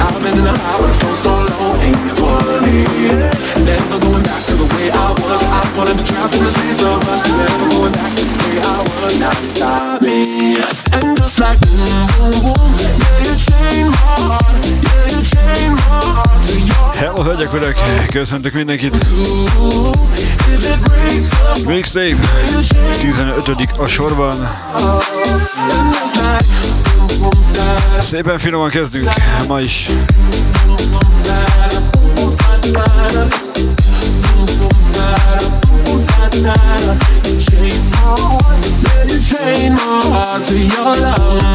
I've been in a high when I feel so low, Köszöntök mindenkit! Breaks 15. a sorban. Szépen finoman kezdünk ma is. Chain my heart to your love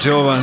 Jovan.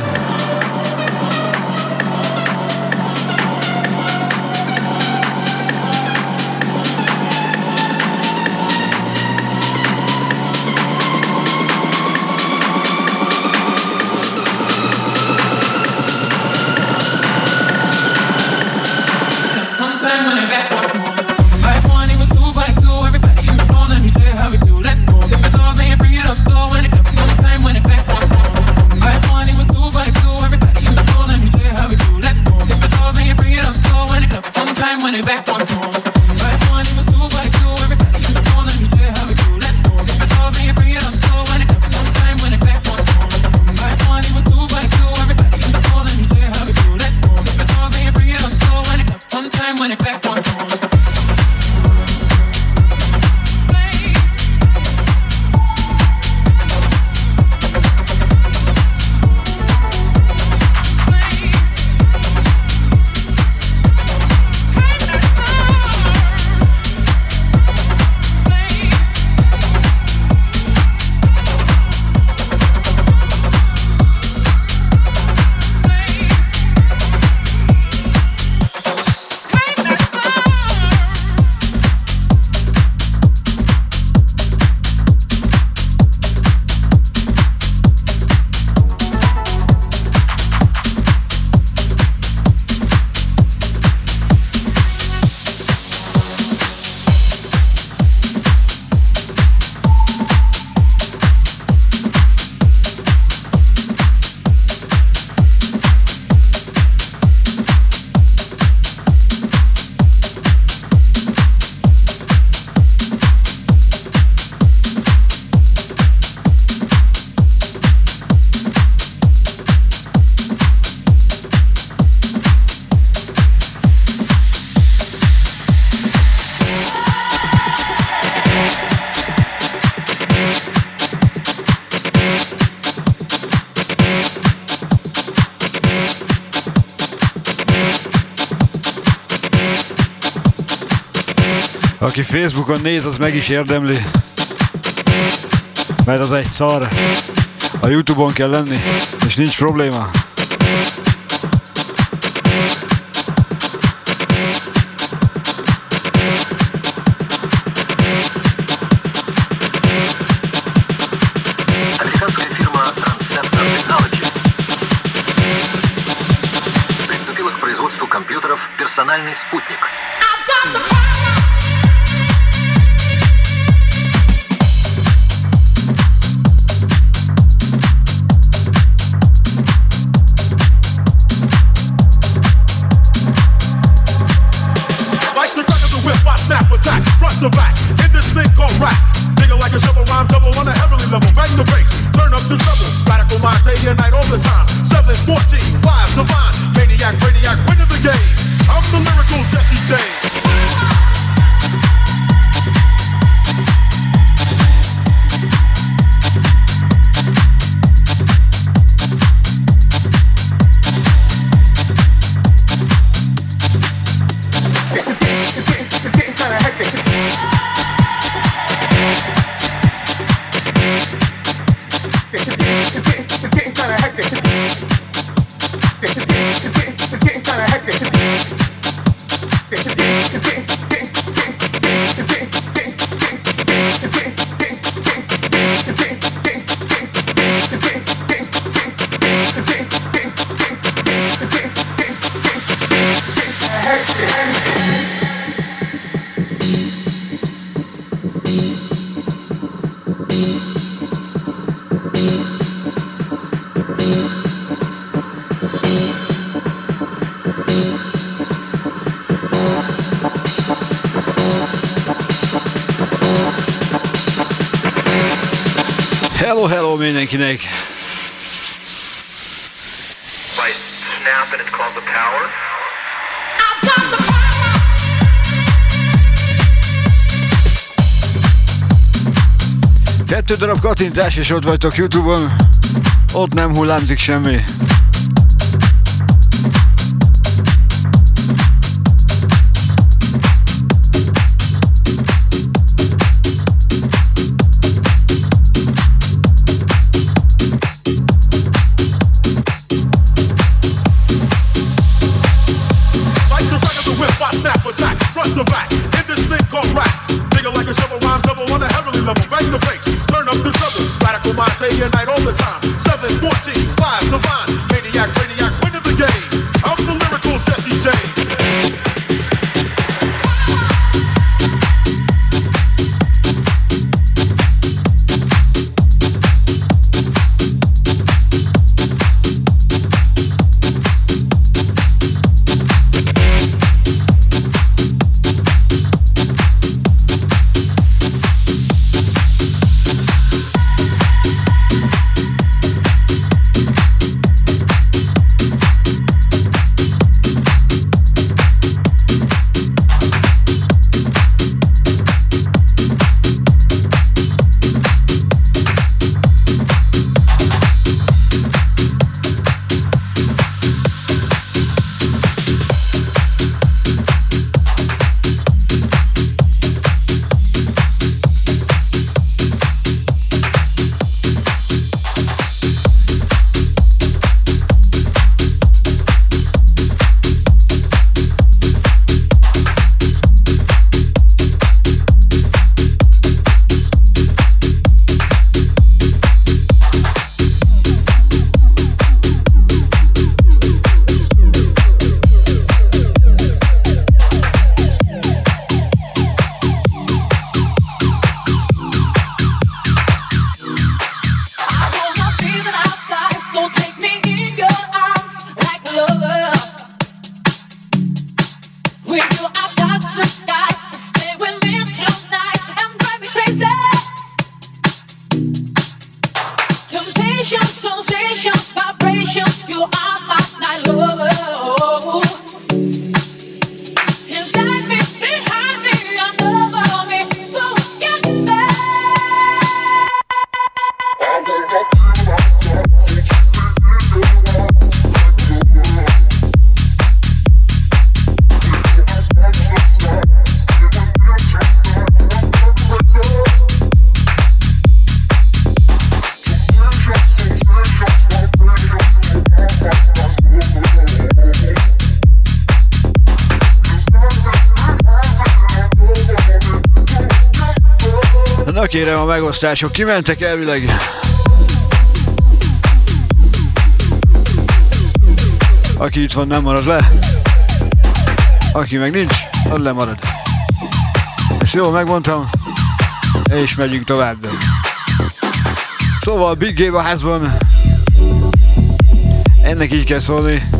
Facebookon néz, az meg is érdemli. Mert az egy szar. A Youtube-on kell lenni, és nincs probléma. Kettő darab kattintás és ott vagytok Youtube-on. Ott nem hullámzik semmi. Megosztások. Kimentek elvileg? Aki itt van, nem marad le. Aki meg nincs, az lemarad. Ezt jól megmondtam, és megyünk tovább. Szóval Big Game a házban. Ennek így kell szólni.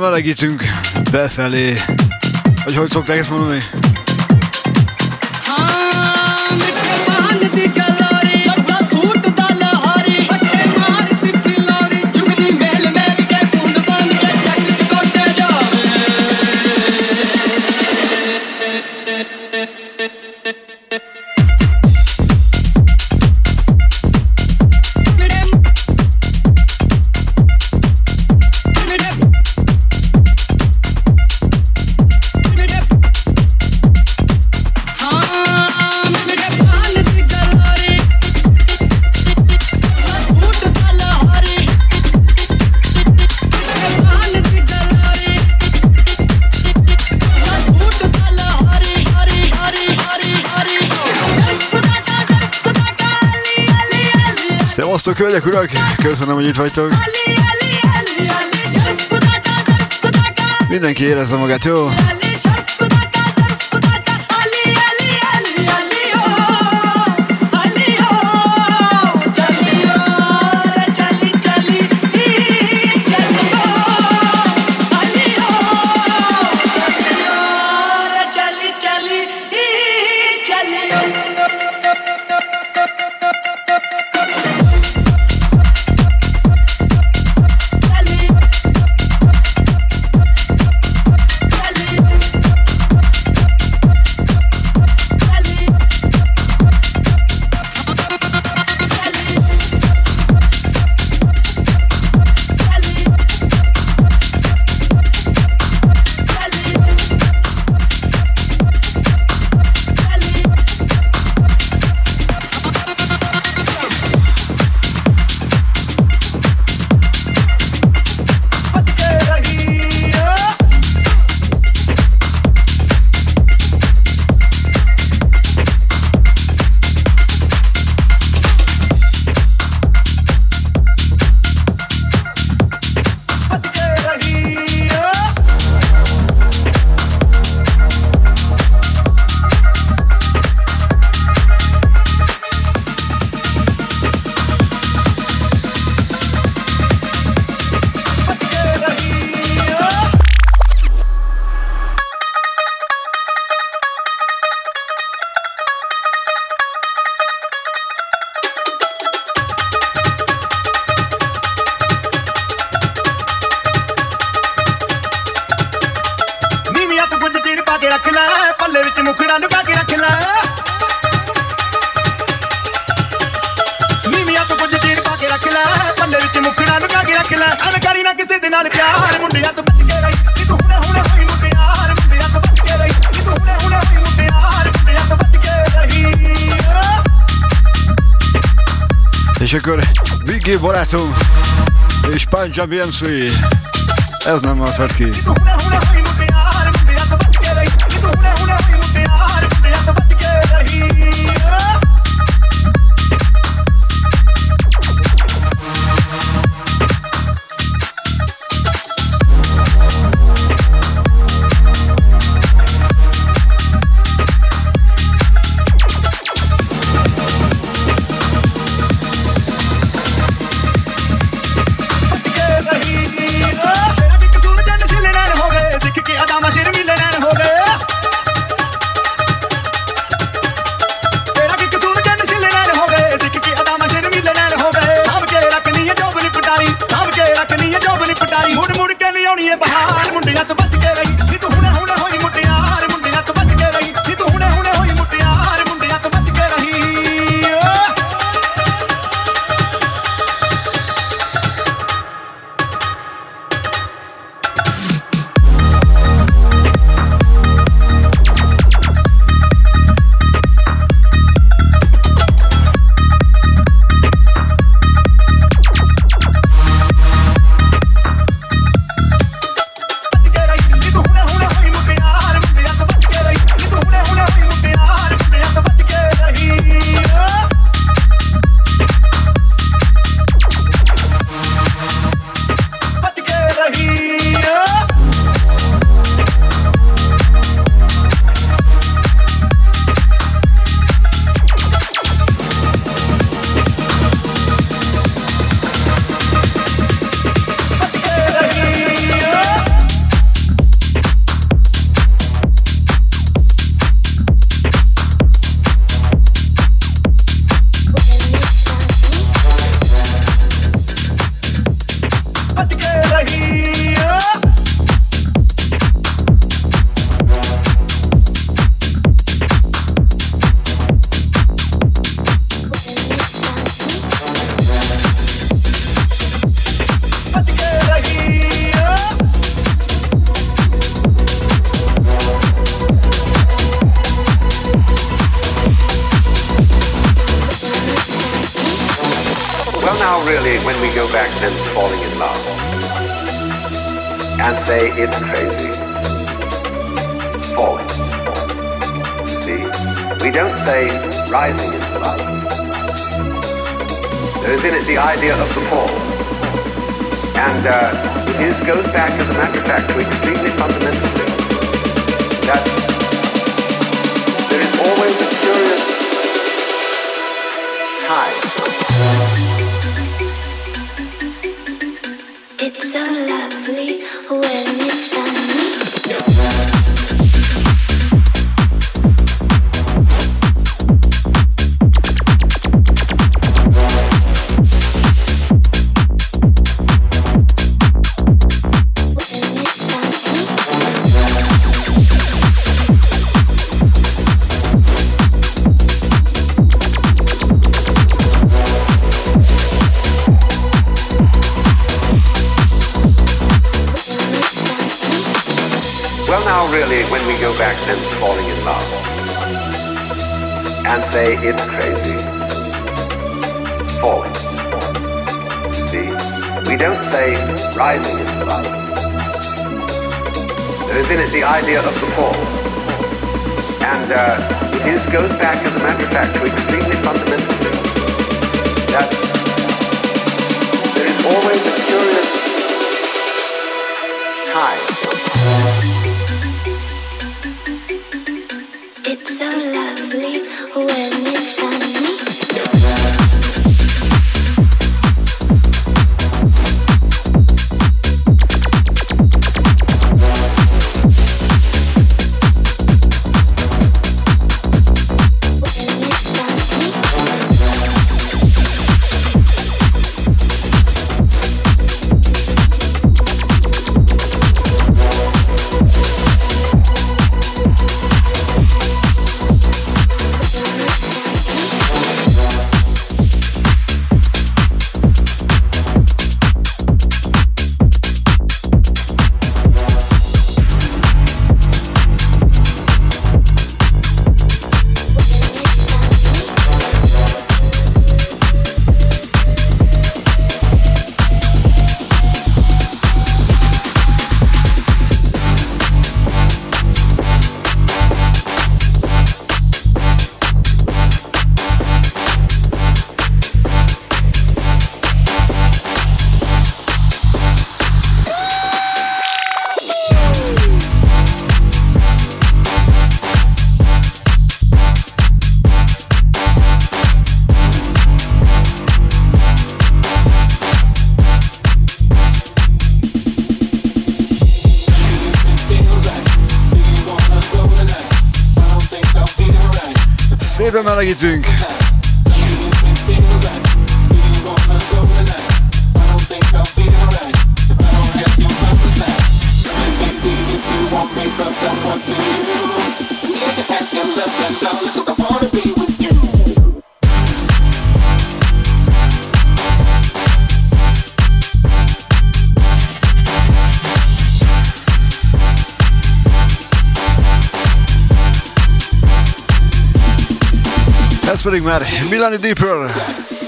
Melegítünk befelé. Vagy hogy szokták ezt mondani? Hölgyek, urak! Köszönöm, hogy itt vagytok. Mindenki érezze magát, jó? Barátom és Punjab MC. Ez nem maradt ki. Now, really, when we go back then to falling in love and say it's crazy, falling. See, we don't say rising into love. There is in it the idea of the fall. And uh, goes back, as a matter of fact, to extremely fundamental things. That How are you doing? riguarda il Milani Deeper.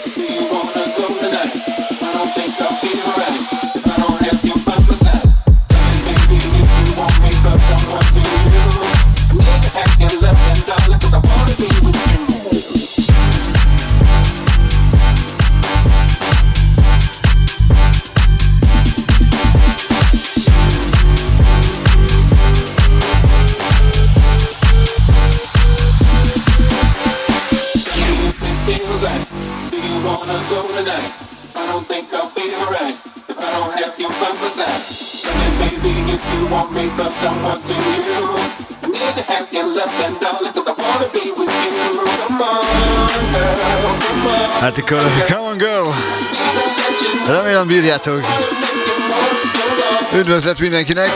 Üdvözlet mindenkinek!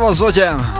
我再见。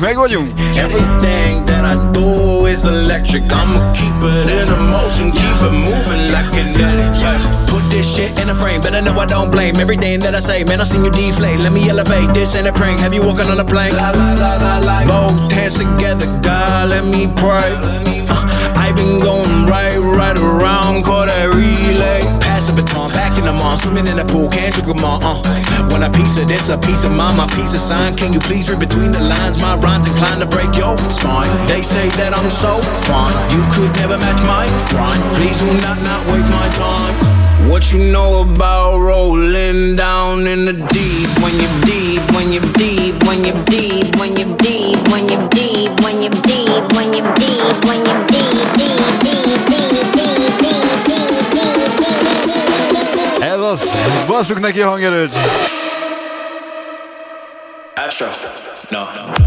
Meg vagyunk. Everything that I do is electric. I'ma keep it in motion, keep it moving like kinetic. Yeah. Put this shit in a frame, better know I don't blame everything that I say. Man, I seen you deflate. Let me elevate this in a prank. Have you walking on a plane? La, la, la, la, la. Both hands together, God, let me pray. Uh, I've been going right, right around, call that relay. In the mall, swimming in the pool, can't drink them all. Uh. When a piece of this, a piece of mine, my piece of sign. Can you please read between the lines? My rhymes inclined to break your spine. They say that I'm so fine, you could never match my grind. Please do not not waste my time. What you know about rolling down in the deep? When you're deep, when you're deep, when you're deep, when you're deep, when you're deep, when you're deep, when you're deep, when you're deep, deep, deep, deep. Ez az. Basszuk neki a hangerőt. Astro, no.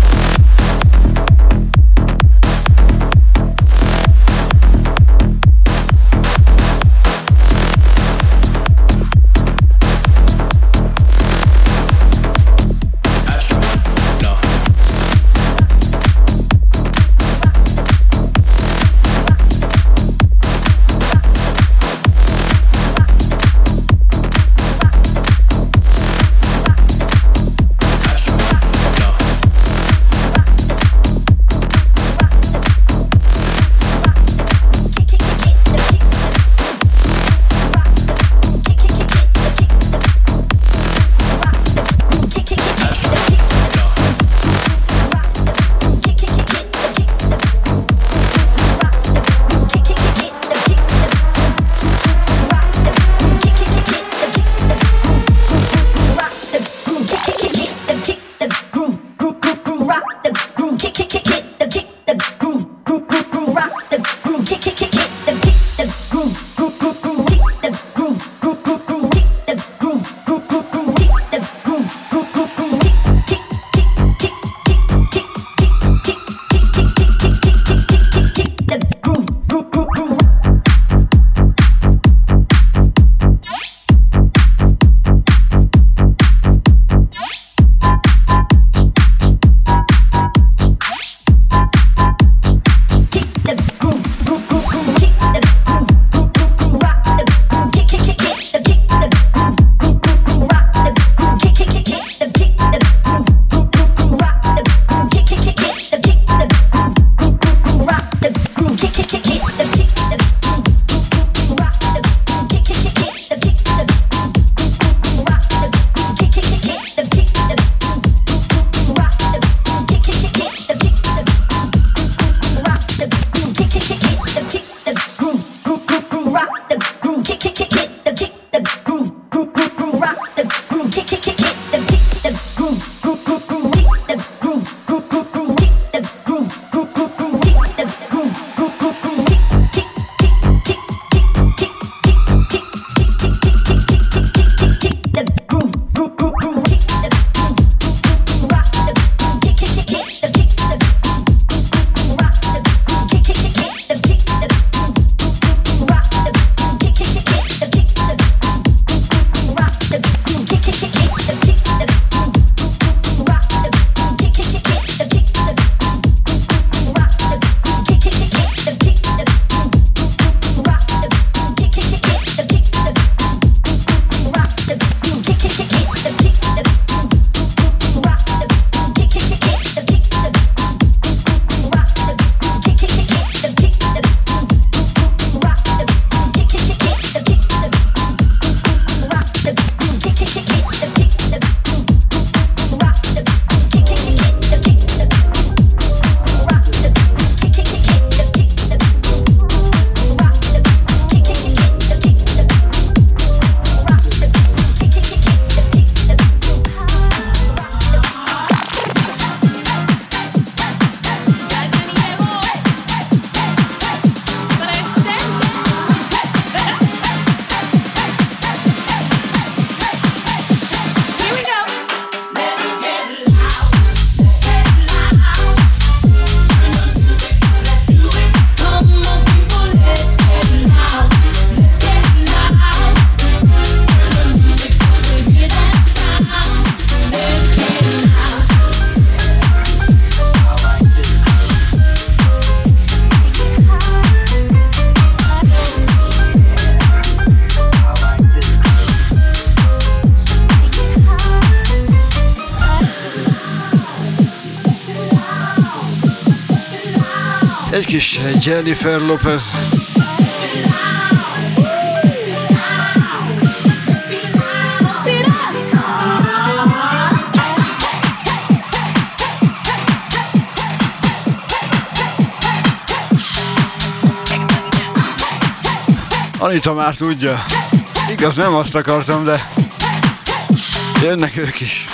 Kis Jennifer Lopez. Anita már tudja. Igaz, nem azt akartam, de jönnek ők is.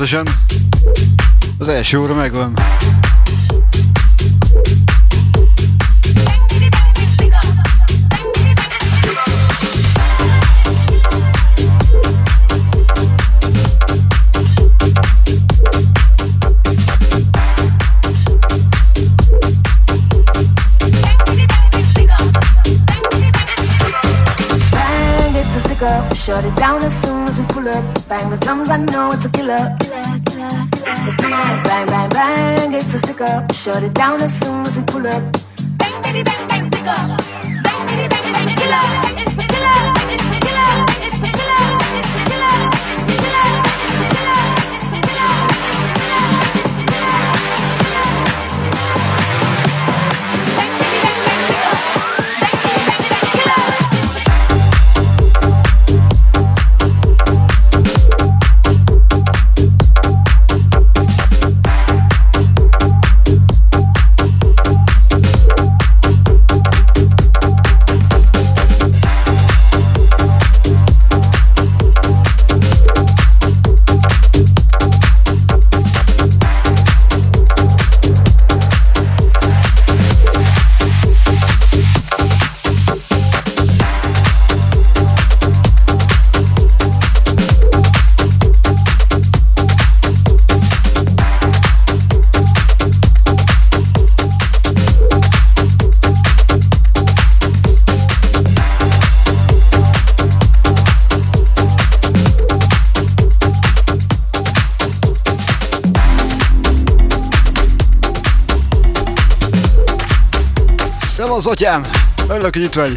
Biztosan az első óra megvan. Shut it down as soon as we pull up. Bang the drums, I know it's a killer. Bang, it's a sticker. Shut it down as soon as we pull up. Az atyám! Örülök, hogy itt vagy!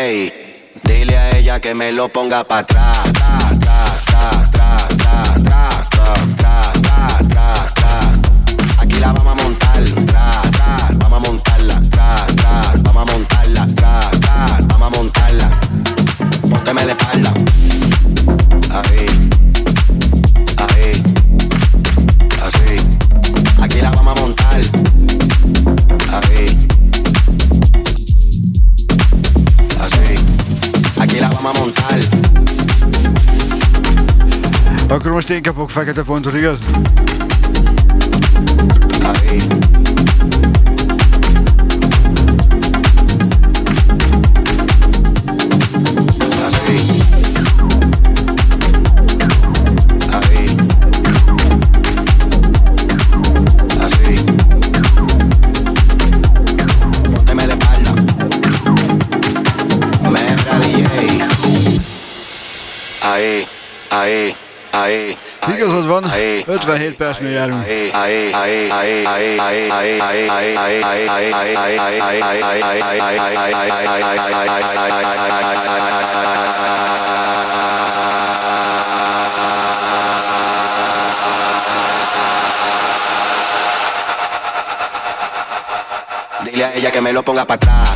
Dile a ella que me lo ponga para atrás. Estamos daqui a pouco, vai que é até ponto, ligado? Aí. Tá Dile a ella que me lo ponga para atrás.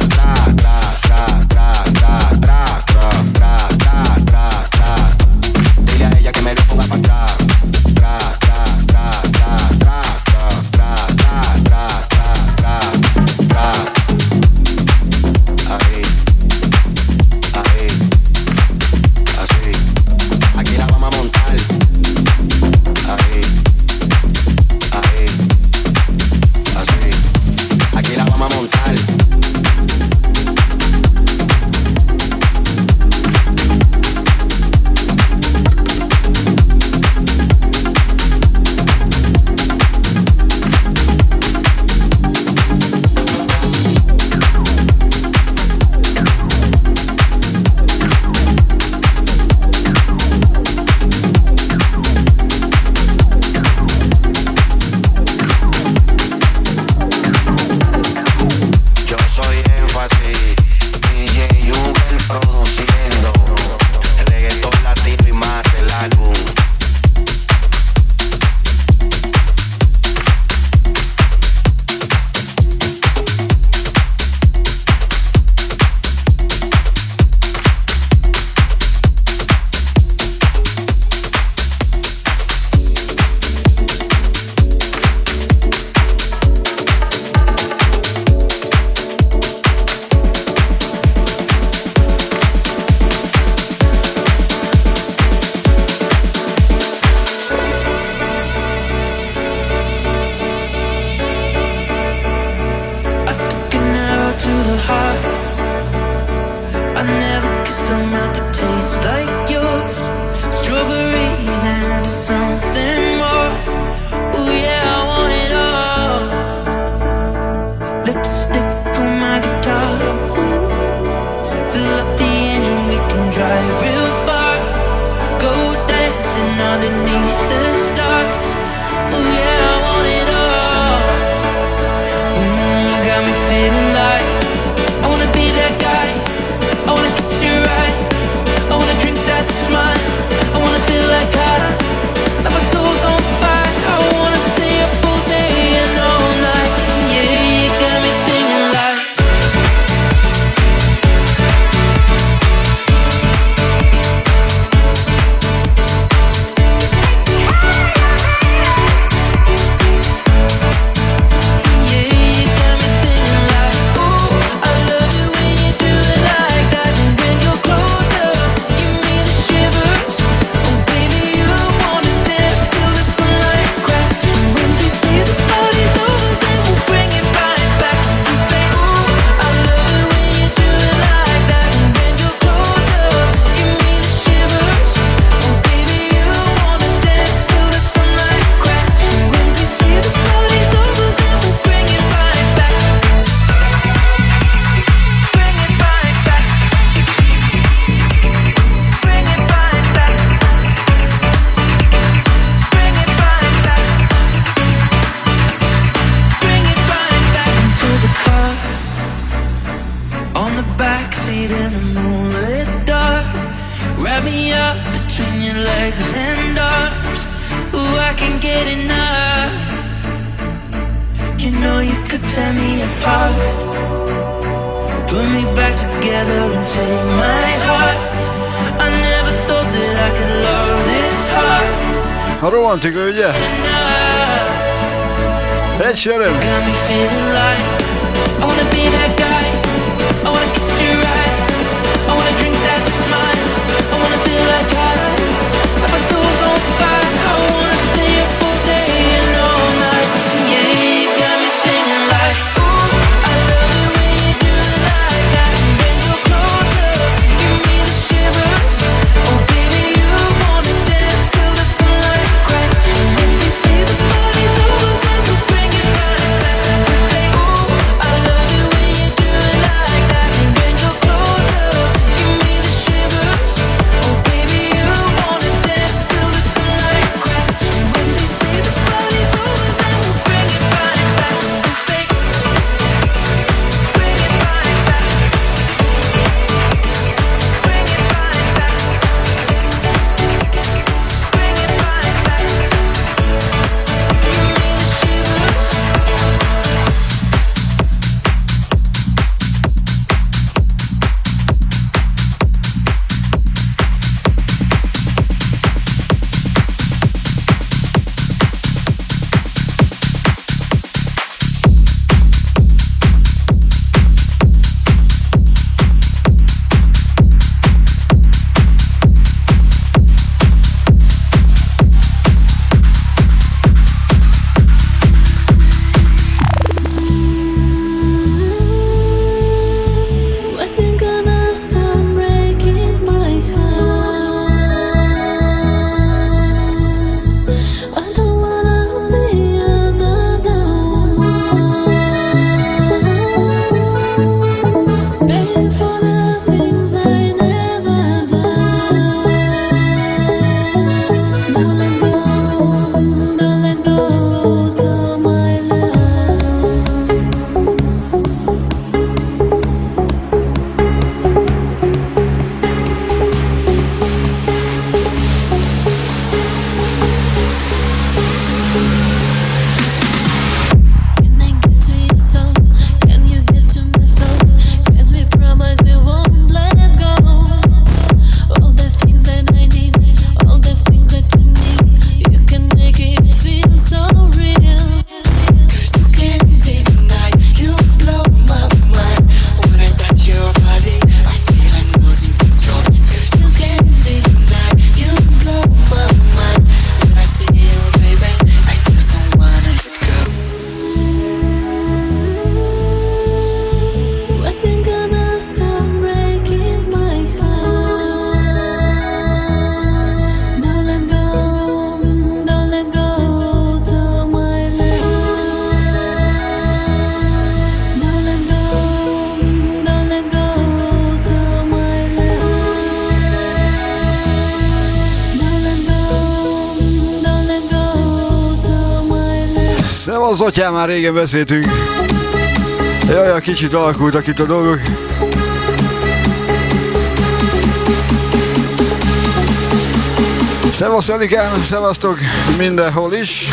atyám már régen beszéltünk. Jaj, a kicsit alakultak itt a dolgok. Szevasz, Elikám, szevasztok mindenhol is.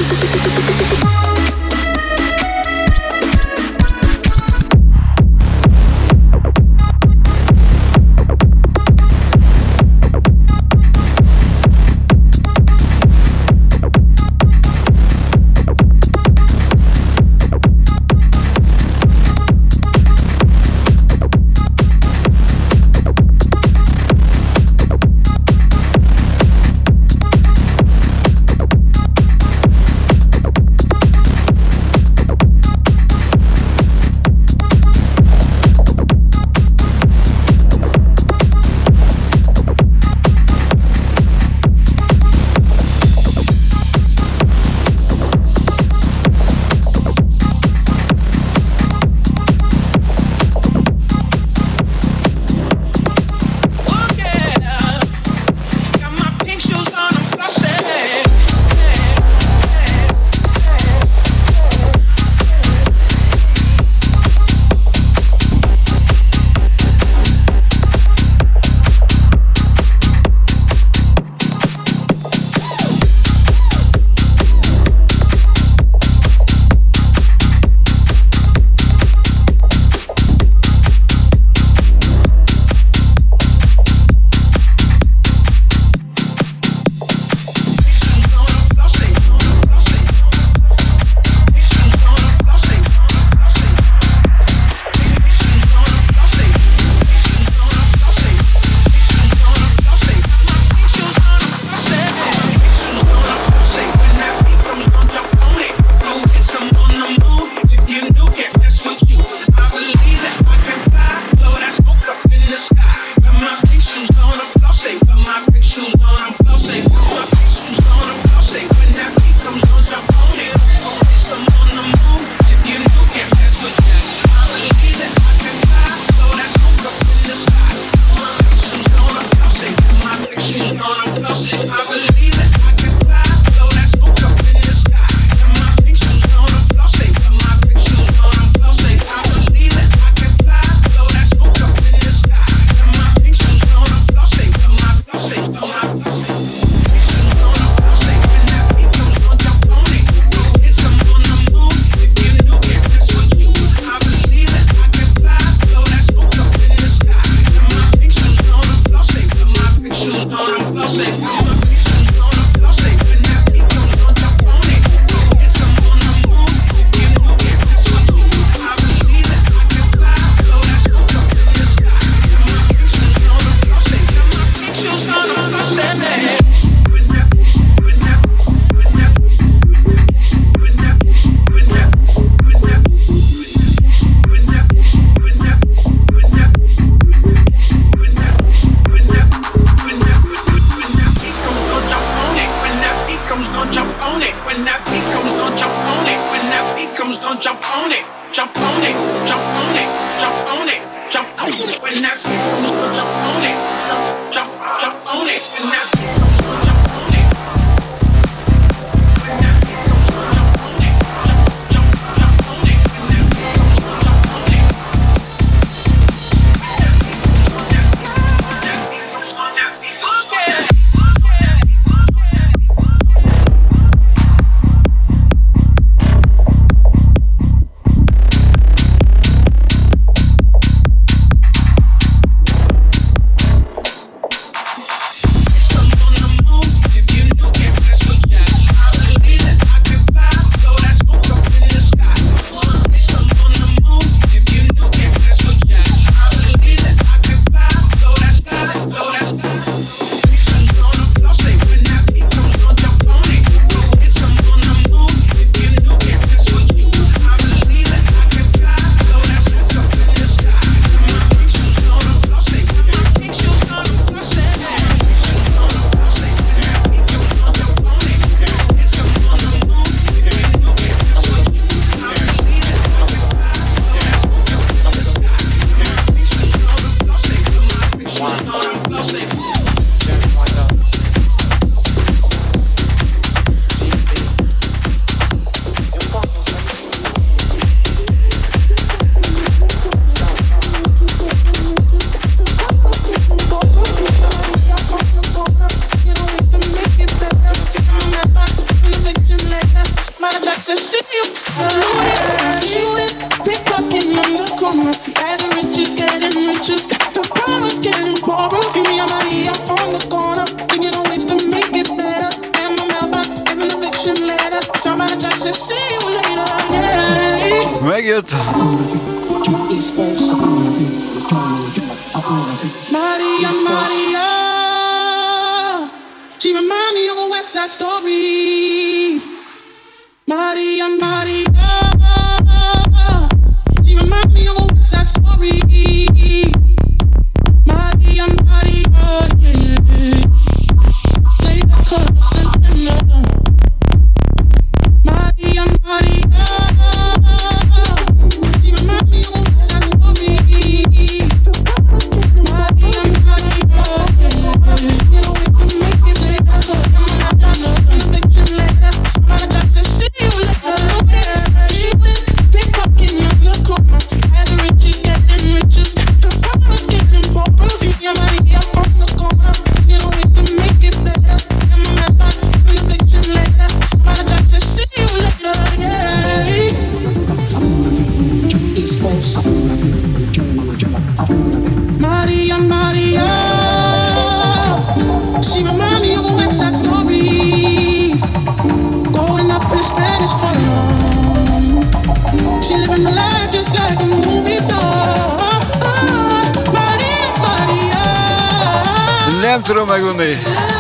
Magumi.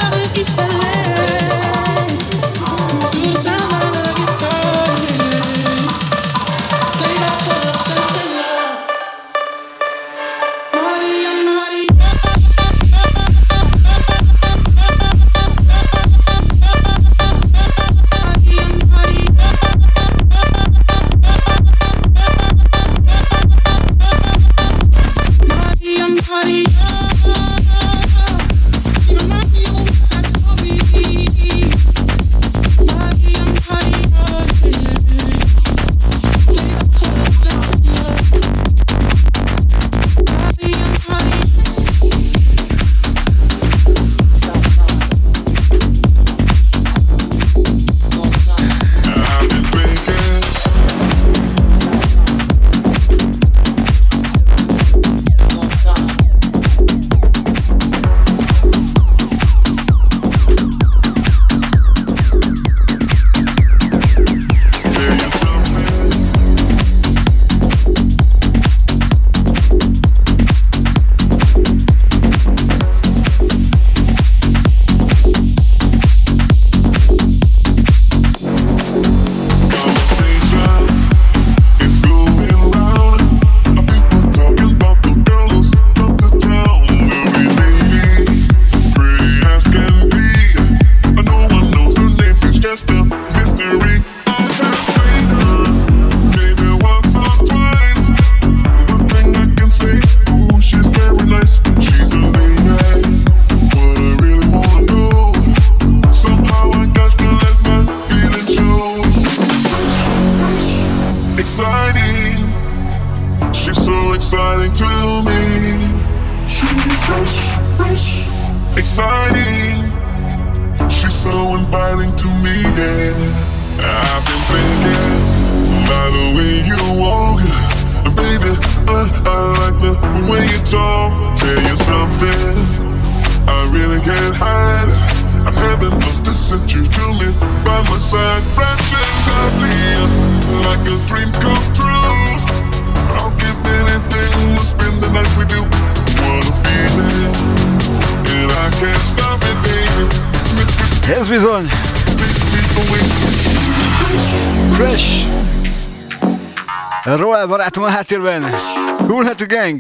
sentire. Cool hat the gang.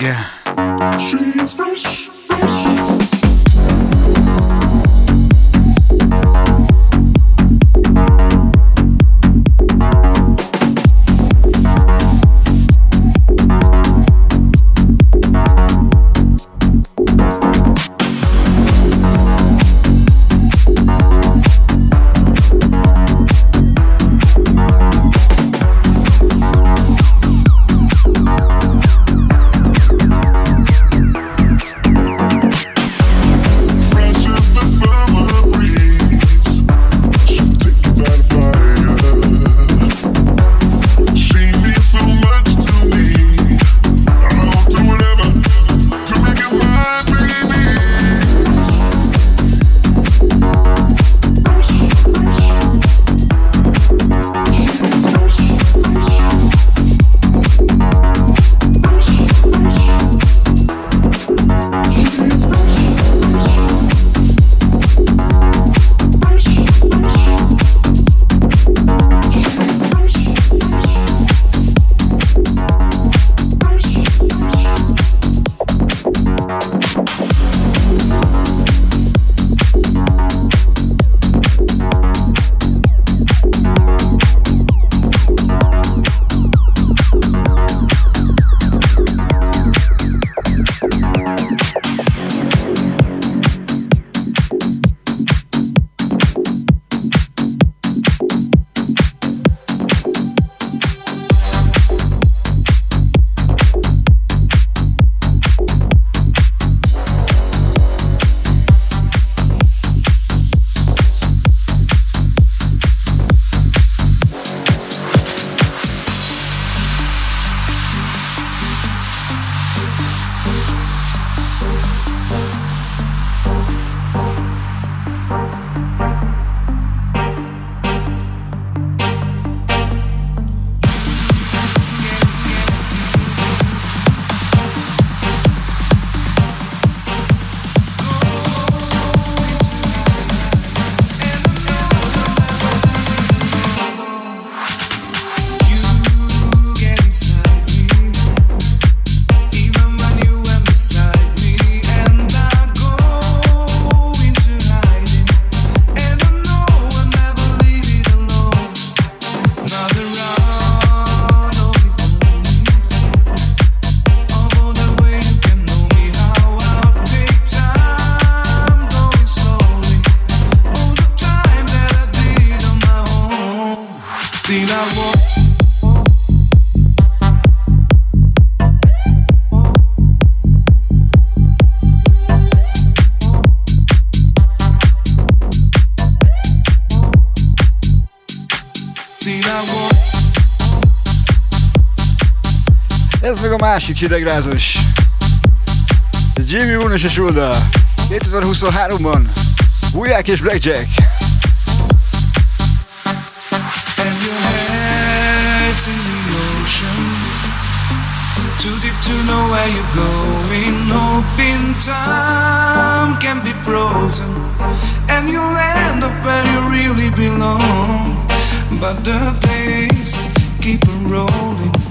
másik hidegrázós. Jimmy Moon és a Shulda. 2023-ban. Búják és Blackjack. Too deep to know where you're time can be frozen, and you'll up where you really belong. But the days keep rolling.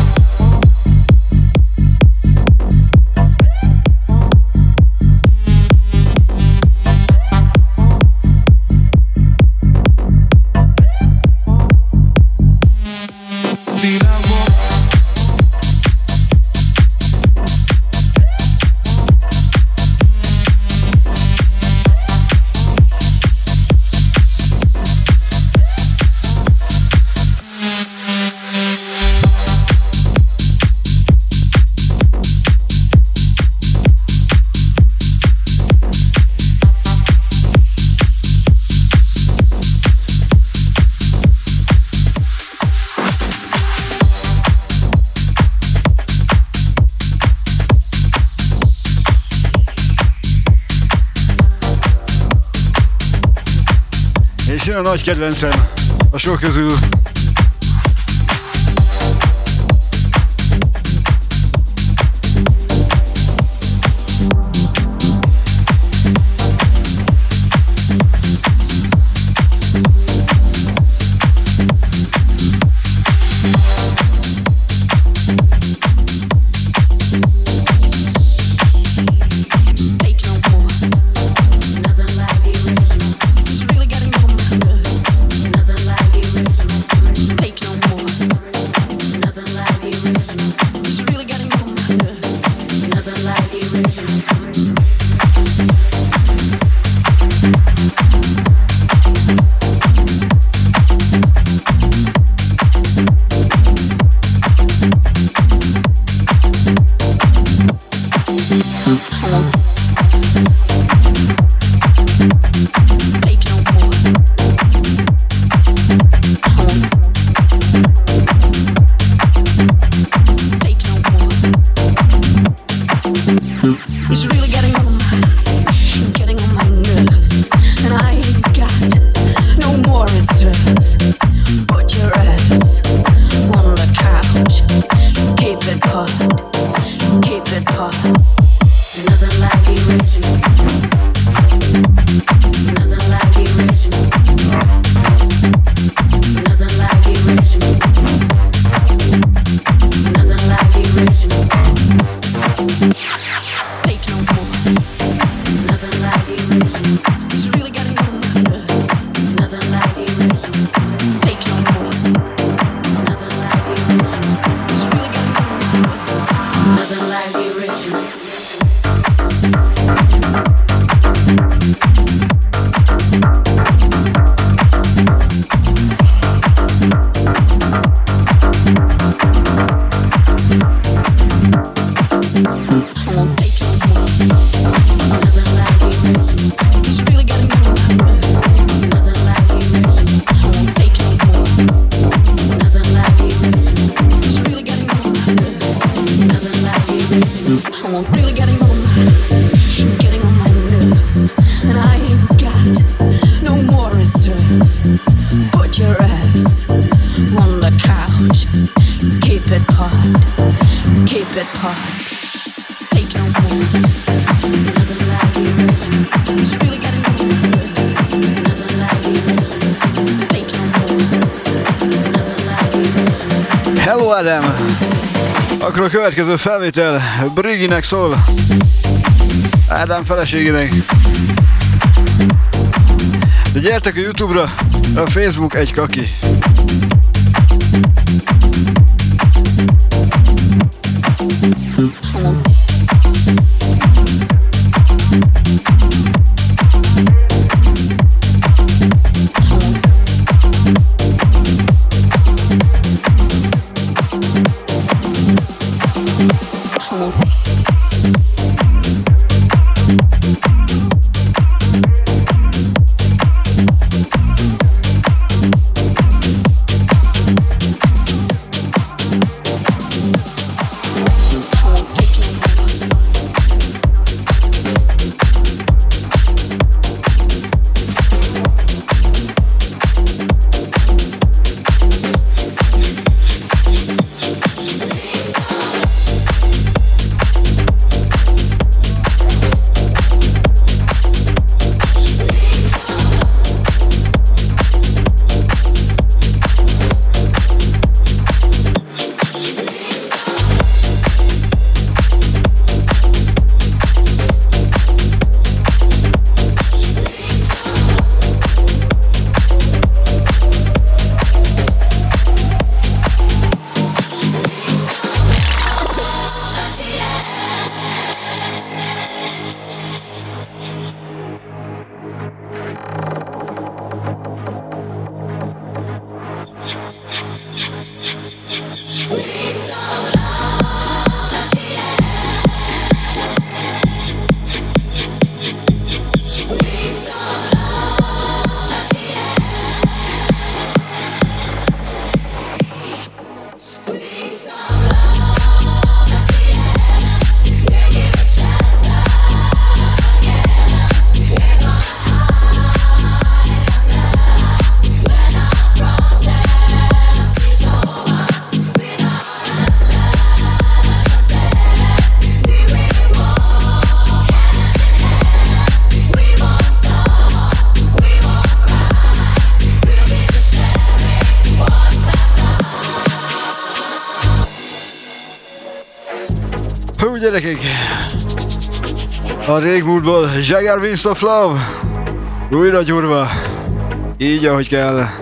nagy kedvencem a sok közül. Felvétel Briginek szól. Ádám feleségének. De gyertek a Youtube-ra, a Facebook egy kaki. Gyerekek! A régmúltból Jagger Wings of Love újra gyurva, így ahogy kell.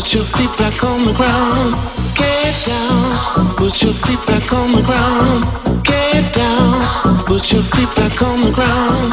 put your feet back on the ground. Get down, put your feet back on the ground. Get down, put your feet back on the ground.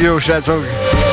Yo, staat ook.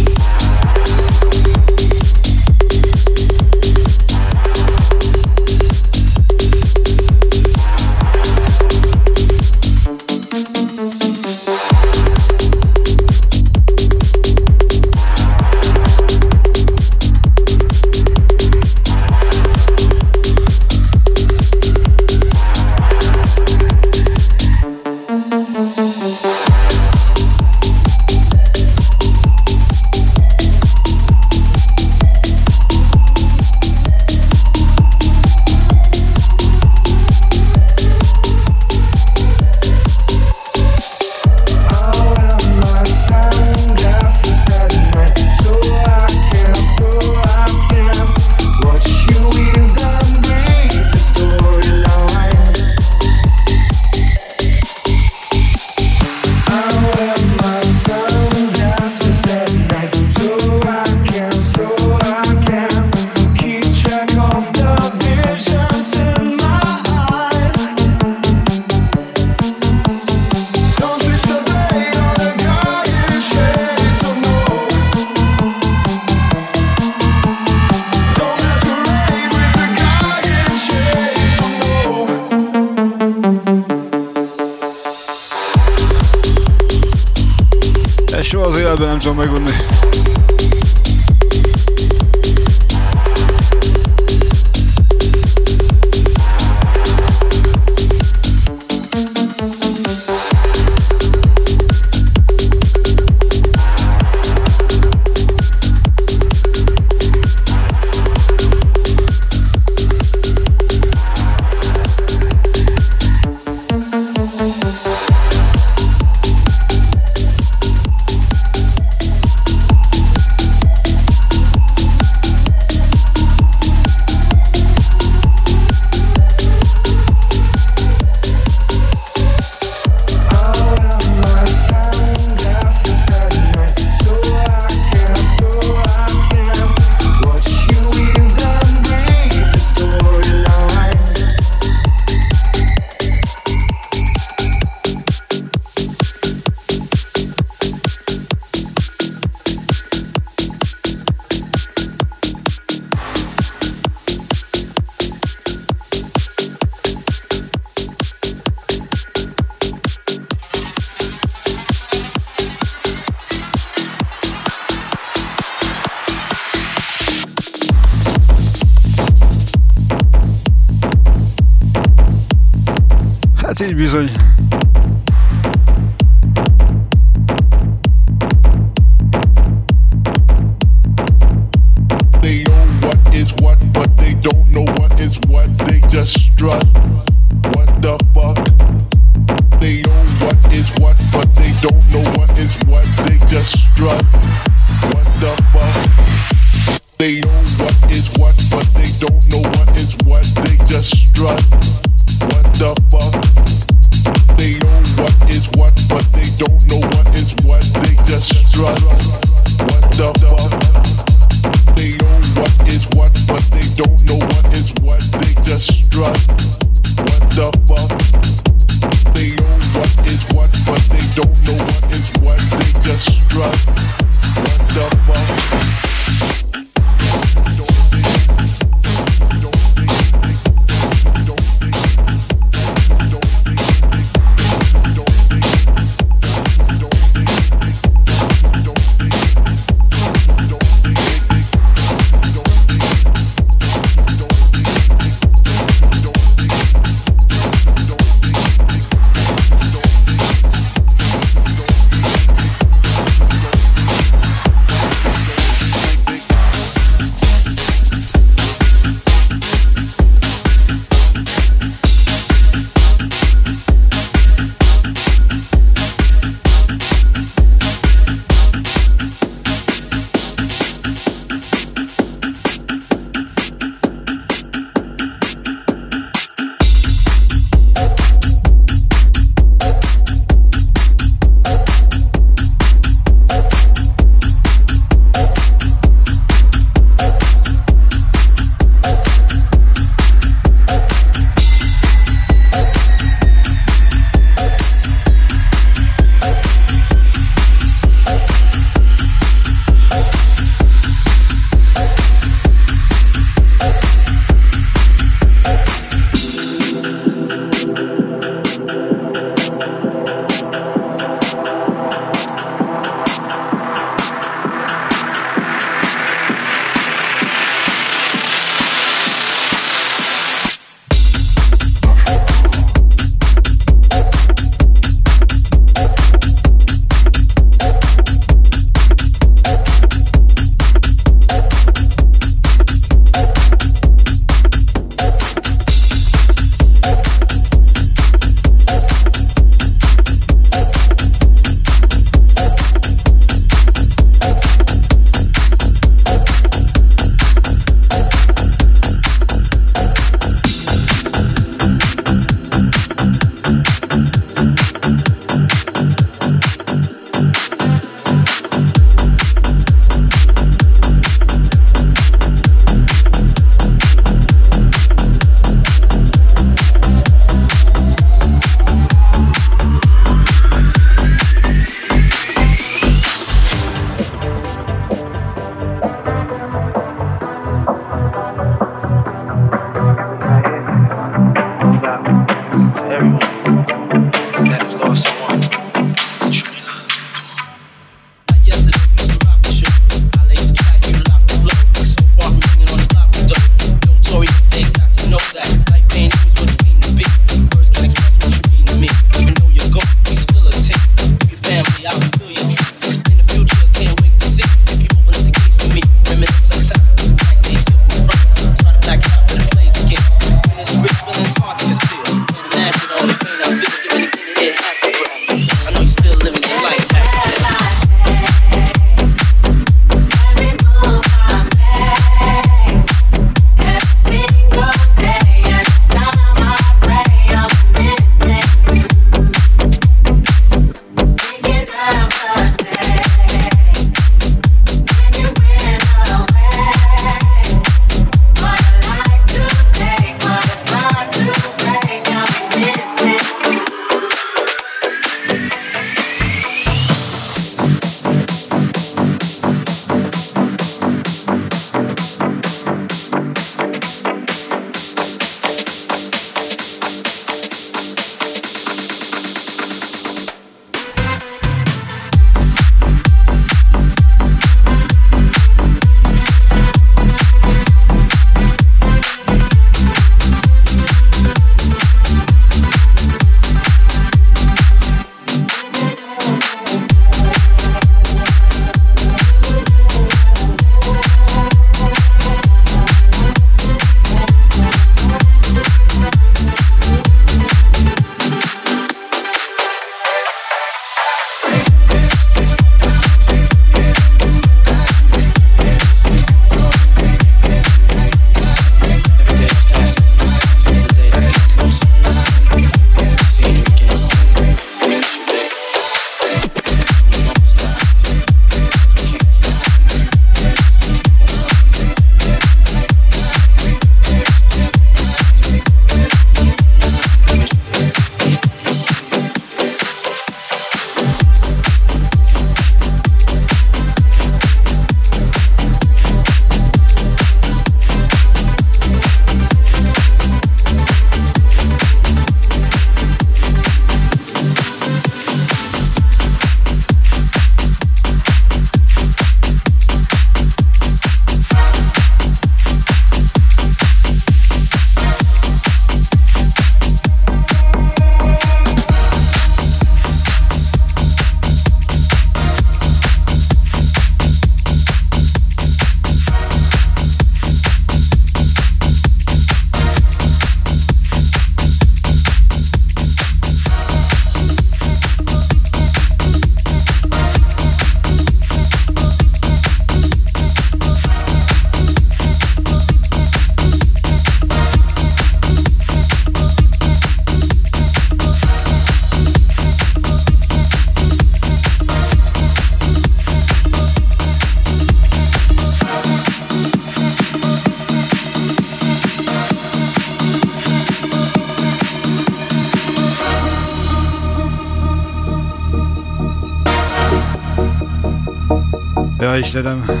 Amsterdam.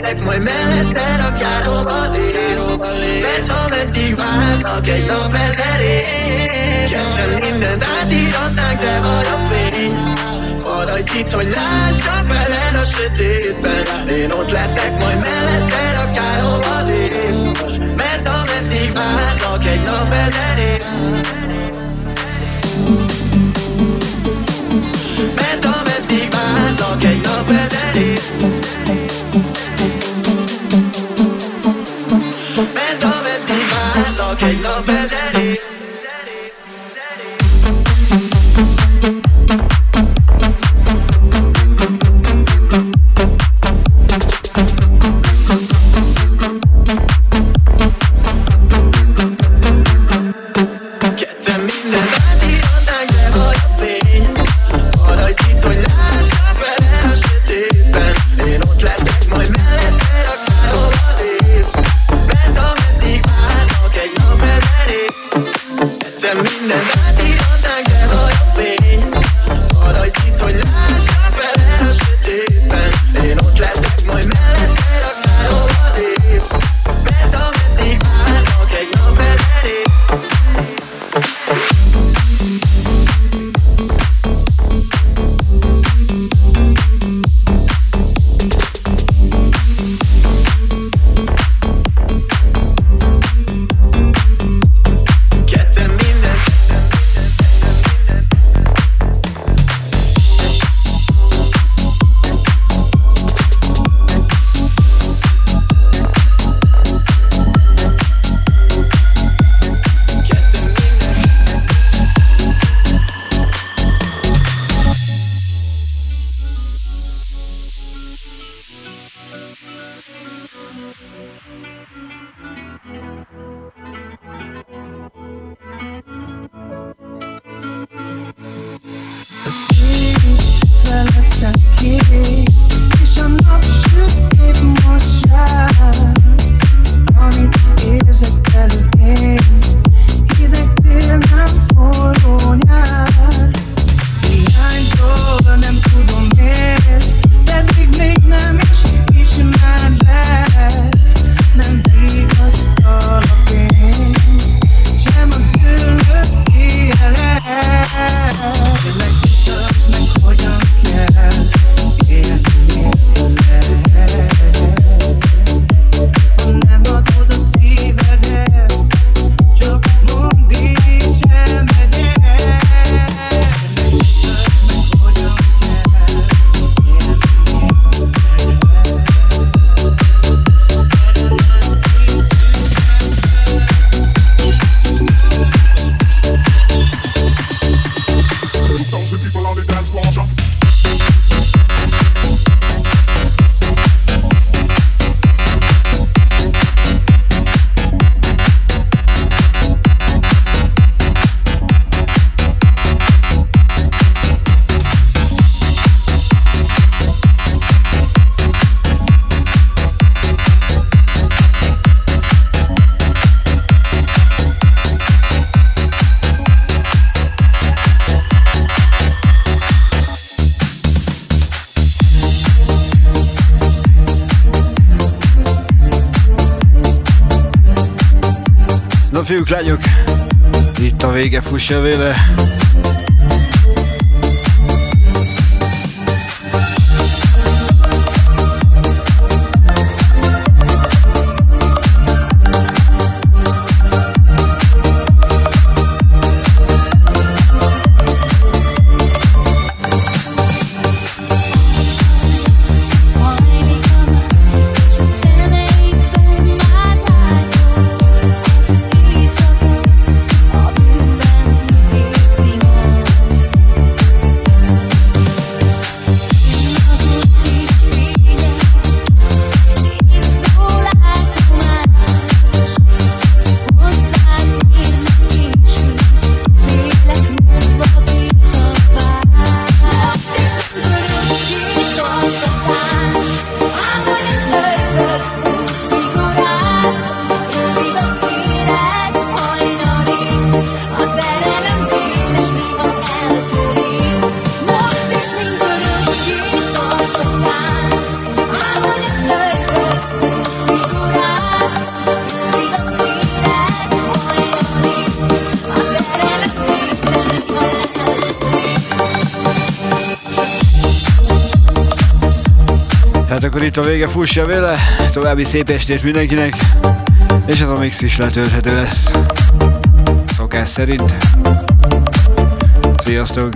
leszek, majd melletted, rakjál hova lépsz Mert ameddig várnak egy nap ezer év Kedvem mindent átíratnánk, te vagy a fény. Maradj itt, hogy lássak veled a sötétben. Én ott leszek, majd melletted, rakjál hova lépsz Mert ameddig várnak egy nap ezer lányok! Itt a vége, fussa véle! Itt a vége, fussa vele, további szép estét mindenkinek, és ez a mix is letölthető lesz. Szokás szerint. Sziasztok!